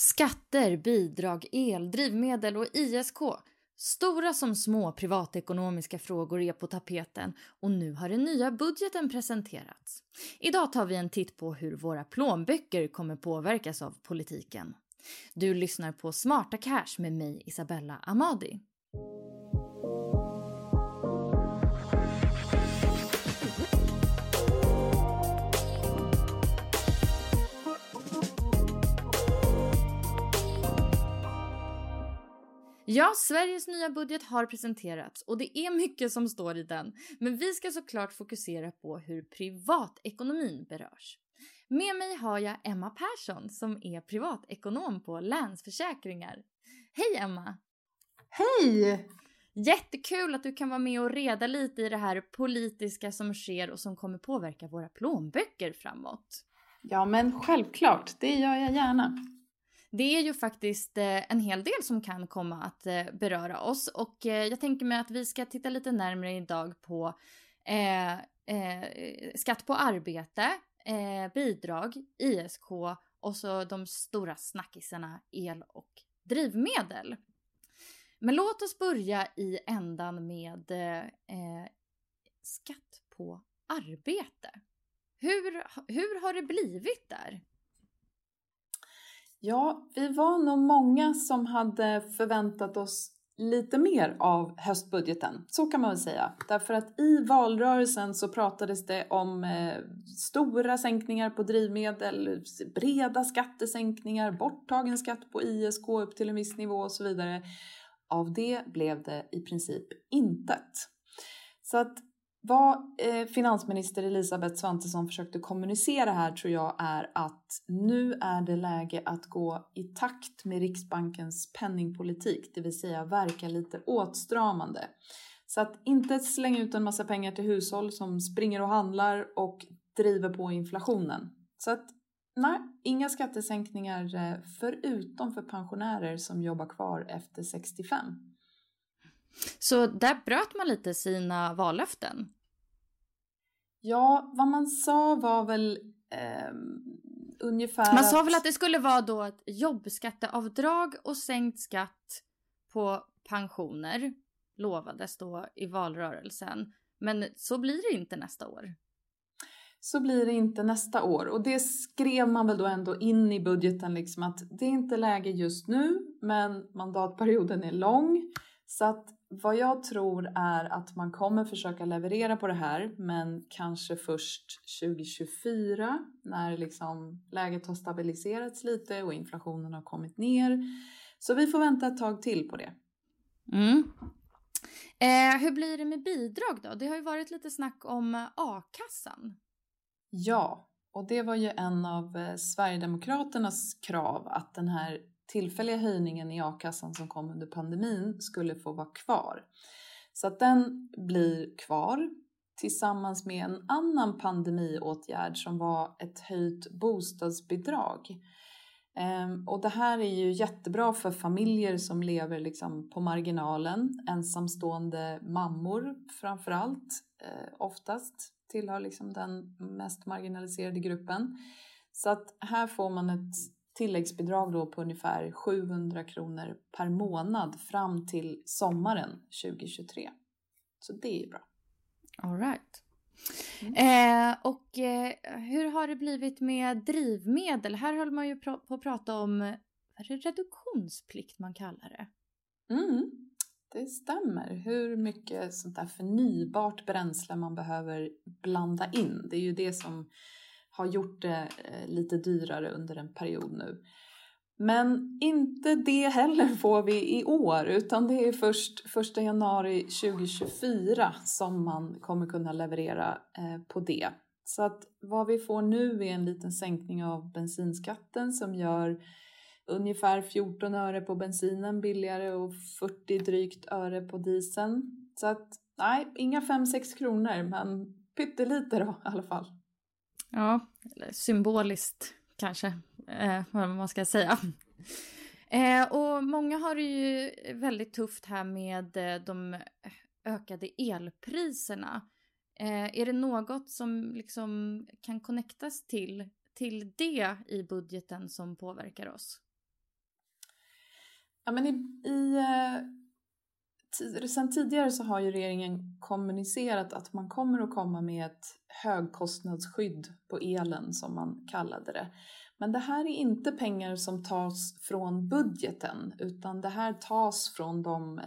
Skatter, bidrag, el, drivmedel och ISK. Stora som små privatekonomiska frågor är på tapeten och nu har den nya budgeten presenterats. Idag tar vi en titt på hur våra plånböcker kommer påverkas av politiken. Du lyssnar på Smarta Cash med mig Isabella Amadi. Ja, Sveriges nya budget har presenterats och det är mycket som står i den. Men vi ska såklart fokusera på hur privatekonomin berörs. Med mig har jag Emma Persson som är privatekonom på Länsförsäkringar. Hej Emma! Hej! Jättekul att du kan vara med och reda lite i det här politiska som sker och som kommer påverka våra plånböcker framåt. Ja, men självklart. Det gör jag gärna. Det är ju faktiskt eh, en hel del som kan komma att eh, beröra oss och eh, jag tänker mig att vi ska titta lite närmare idag på eh, eh, skatt på arbete, eh, bidrag, ISK och så de stora snackisarna el och drivmedel. Men låt oss börja i ändan med skatt på arbete. Hur, hur har det blivit där? Ja, vi var nog många som hade förväntat oss lite mer av höstbudgeten, så kan man väl säga. Därför att i valrörelsen så pratades det om eh, stora sänkningar på drivmedel, breda skattesänkningar, borttagen skatt på ISK upp till en viss nivå och så vidare. Av det blev det i princip intet. Så att vad eh, finansminister Elisabeth Svantesson försökte kommunicera här tror jag är att nu är det läge att gå i takt med Riksbankens penningpolitik, det vill säga verka lite åtstramande. Så att inte slänga ut en massa pengar till hushåll som springer och handlar och driver på inflationen. Så att nej, inga skattesänkningar eh, förutom för pensionärer som jobbar kvar efter 65. Så där bröt man lite sina vallöften? Ja, vad man sa var väl eh, ungefär... Man sa väl att det skulle vara då ett jobbskatteavdrag och sänkt skatt på pensioner lovades då i valrörelsen. Men så blir det inte nästa år. Så blir det inte nästa år och det skrev man väl då ändå in i budgeten liksom att det är inte läge just nu men mandatperioden är lång så att vad jag tror är att man kommer försöka leverera på det här men kanske först 2024 när liksom läget har stabiliserats lite och inflationen har kommit ner. Så vi får vänta ett tag till på det. Mm. Eh, hur blir det med bidrag då? Det har ju varit lite snack om a-kassan. Ja, och det var ju en av eh, Sverigedemokraternas krav att den här tillfälliga höjningen i a-kassan som kom under pandemin skulle få vara kvar. Så att den blir kvar tillsammans med en annan pandemiåtgärd som var ett höjt bostadsbidrag. Ehm, och det här är ju jättebra för familjer som lever liksom på marginalen, ensamstående mammor framför allt, eh, oftast tillhör liksom den mest marginaliserade gruppen. Så att här får man ett tilläggsbidrag då på ungefär 700 kronor per månad fram till sommaren 2023. Så det är bra. All right. Mm. Eh, och eh, hur har det blivit med drivmedel? Här höll man ju på att prata om är det reduktionsplikt man kallar det. Mm, det stämmer. Hur mycket sånt där förnybart bränsle man behöver blanda in. Det är ju det som har gjort det eh, lite dyrare under en period nu. Men inte det heller får vi i år utan det är först 1 januari 2024 som man kommer kunna leverera eh, på det. Så att vad vi får nu är en liten sänkning av bensinskatten som gör ungefär 14 öre på bensinen billigare och 40 drygt öre på dieseln. Så att nej, inga 5-6 kronor men pyttelite då i alla fall. Ja, symboliskt kanske, eh, vad man ska säga. Eh, och många har det ju väldigt tufft här med eh, de ökade elpriserna. Eh, är det något som liksom kan connectas till, till det i budgeten som påverkar oss? Ja, men i, i eh, Sen tidigare så har ju regeringen kommunicerat att man kommer att komma med ett högkostnadsskydd på elen som man kallade det. Men det här är inte pengar som tas från budgeten utan det här tas från de eh,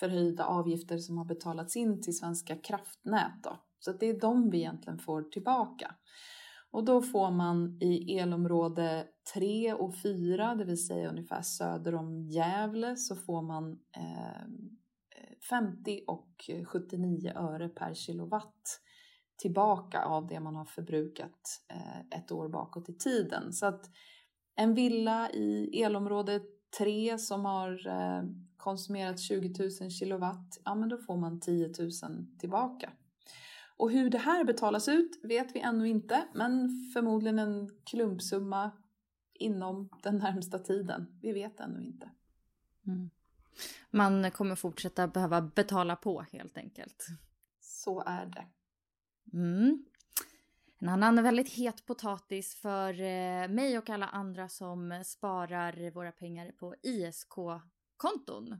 förhöjda avgifter som har betalats in till Svenska kraftnät. Då. Så det är de vi egentligen får tillbaka. Och då får man i elområde 3 och 4, det vill säga ungefär söder om Gävle, så får man eh, 50 och 79 öre per kilowatt tillbaka av det man har förbrukat eh, ett år bakåt i tiden. Så att en villa i elområde 3 som har eh, konsumerat 20 000 kilowatt, ja men då får man 10 000 tillbaka. Och hur det här betalas ut vet vi ännu inte, men förmodligen en klumpsumma inom den närmsta tiden. Vi vet ännu inte. Mm. Man kommer fortsätta behöva betala på helt enkelt. Så är det. Mm. En annan väldigt het potatis för eh, mig och alla andra som sparar våra pengar på ISK-konton.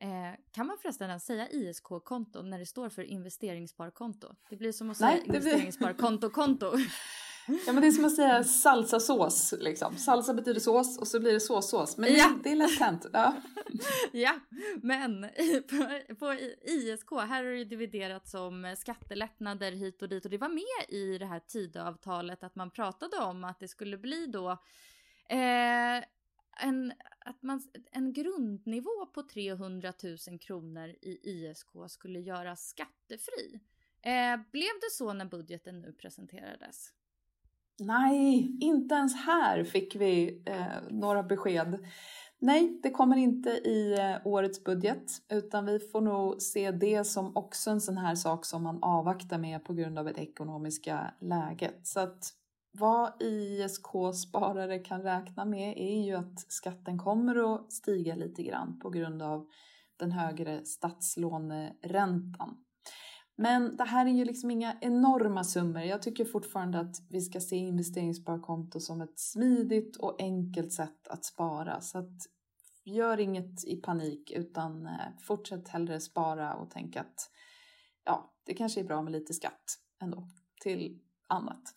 Eh, kan man förresten ens säga ISK-konto när det står för investeringssparkonto? Det blir som att säga investeringssparkonto-konto. Ja men det är som att säga salsasås liksom. Salsa betyder sås och så blir det såssås. Men ja. det är lätt hänt. Ja. ja, men på, på ISK här har det dividerat som skattelättnader hit och dit och det var med i det här Tidöavtalet att man pratade om att det skulle bli då eh, en, att man, en grundnivå på 300 000 kronor i ISK skulle göras skattefri. Eh, blev det så när budgeten nu presenterades? Nej, inte ens här fick vi eh, några besked. Nej, det kommer inte i eh, årets budget utan vi får nog se det som också en sån här sak som man avvaktar med på grund av det ekonomiska läget. Så att vad ISK-sparare kan räkna med är ju att skatten kommer att stiga lite grann på grund av den högre statslåneräntan. Men det här är ju liksom inga enorma summor. Jag tycker fortfarande att vi ska se investeringssparkonto som ett smidigt och enkelt sätt att spara. Så att gör inget i panik utan eh, fortsätt hellre spara och tänk att ja, det kanske är bra med lite skatt ändå till annat.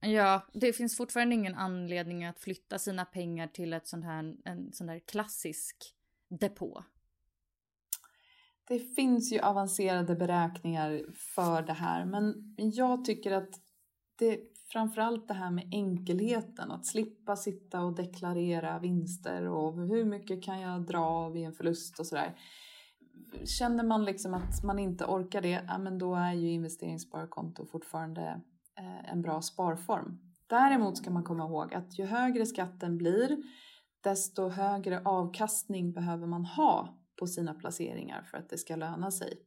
Ja, det finns fortfarande ingen anledning att flytta sina pengar till ett sånt här, en sån där klassisk depå. Det finns ju avancerade beräkningar för det här men jag tycker att det framförallt det här med enkelheten, att slippa sitta och deklarera vinster och hur mycket kan jag dra vid en förlust och sådär. Känner man liksom att man inte orkar det, ja men då är ju investeringssparkonto fortfarande eh, en bra sparform. Däremot ska man komma ihåg att ju högre skatten blir, desto högre avkastning behöver man ha på sina placeringar för att det ska löna sig.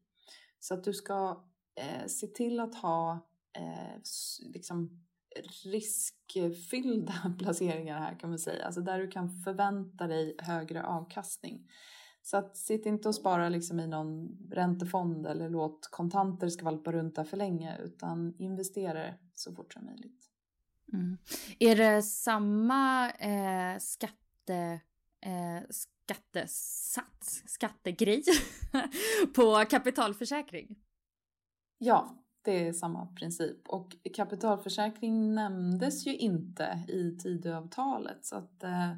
Så att du ska eh, se till att ha eh, liksom riskfyllda placeringar här kan man säga. Alltså där du kan förvänta dig högre avkastning. Så att sitt inte och spara liksom i någon räntefond eller låt kontanter skvalpa runt där för länge utan investera så fort som möjligt. Mm. Är det samma eh, skatte, eh, skattesats, skattegrej på kapitalförsäkring? Ja, det är samma princip. Och kapitalförsäkring nämndes ju inte i Tidöavtalet. Så att, eh,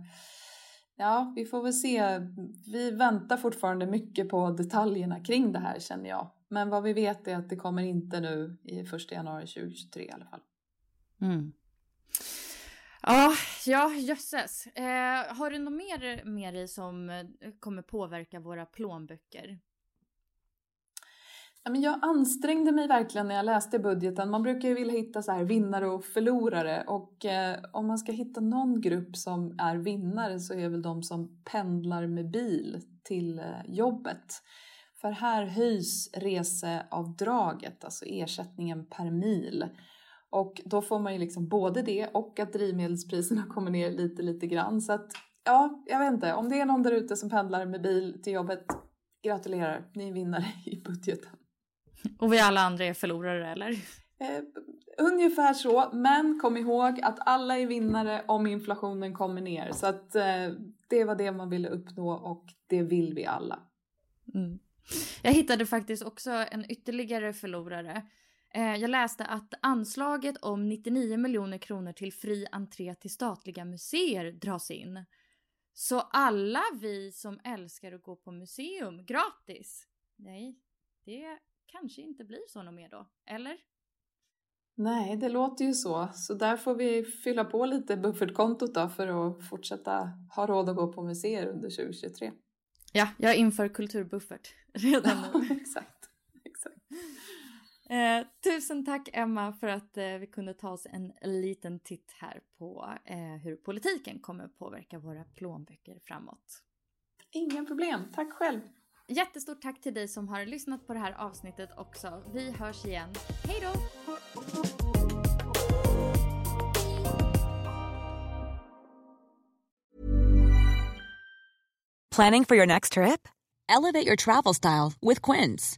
ja, vi får väl se. Vi väntar fortfarande mycket på detaljerna kring det här känner jag. Men vad vi vet är att det kommer inte nu i 1 januari 2023 i alla fall. Mm. Ja, ja jösses. Eh, har du något mer med dig som eh, kommer påverka våra plånböcker? Jag ansträngde mig verkligen när jag läste budgeten. Man brukar ju vilja hitta så här vinnare och förlorare och eh, om man ska hitta någon grupp som är vinnare så är väl de som pendlar med bil till eh, jobbet. För här höjs reseavdraget, alltså ersättningen per mil. Och då får man ju liksom både det och att drivmedelspriserna kommer ner lite, lite grann. Så att ja, jag vet inte. Om det är någon där ute som pendlar med bil till jobbet, gratulerar, ni är vinnare i budgeten. Och vi alla andra är förlorare, eller? Eh, ungefär så, men kom ihåg att alla är vinnare om inflationen kommer ner. Så att eh, det var det man ville uppnå och det vill vi alla. Mm. Jag hittade faktiskt också en ytterligare förlorare. Eh, jag läste att anslaget om 99 miljoner kronor till fri entré till statliga museer dras in. Så alla vi som älskar att gå på museum gratis? Nej, det kanske inte blir så något mer då, eller? Nej, det låter ju så. Så där får vi fylla på lite buffertkontot då för att fortsätta ha råd att gå på museer under 2023. Ja, jag inför kulturbuffert redan nu. exakt, exakt. Eh, tusen tack Emma för att eh, vi kunde ta oss en liten titt här på eh, hur politiken kommer påverka våra plånböcker framåt. Inga problem, tack själv. Jättestort tack till dig som har lyssnat på det här avsnittet också. Vi hörs igen. Hej då! Planning for your next trip? Elevate your travel style with Quince.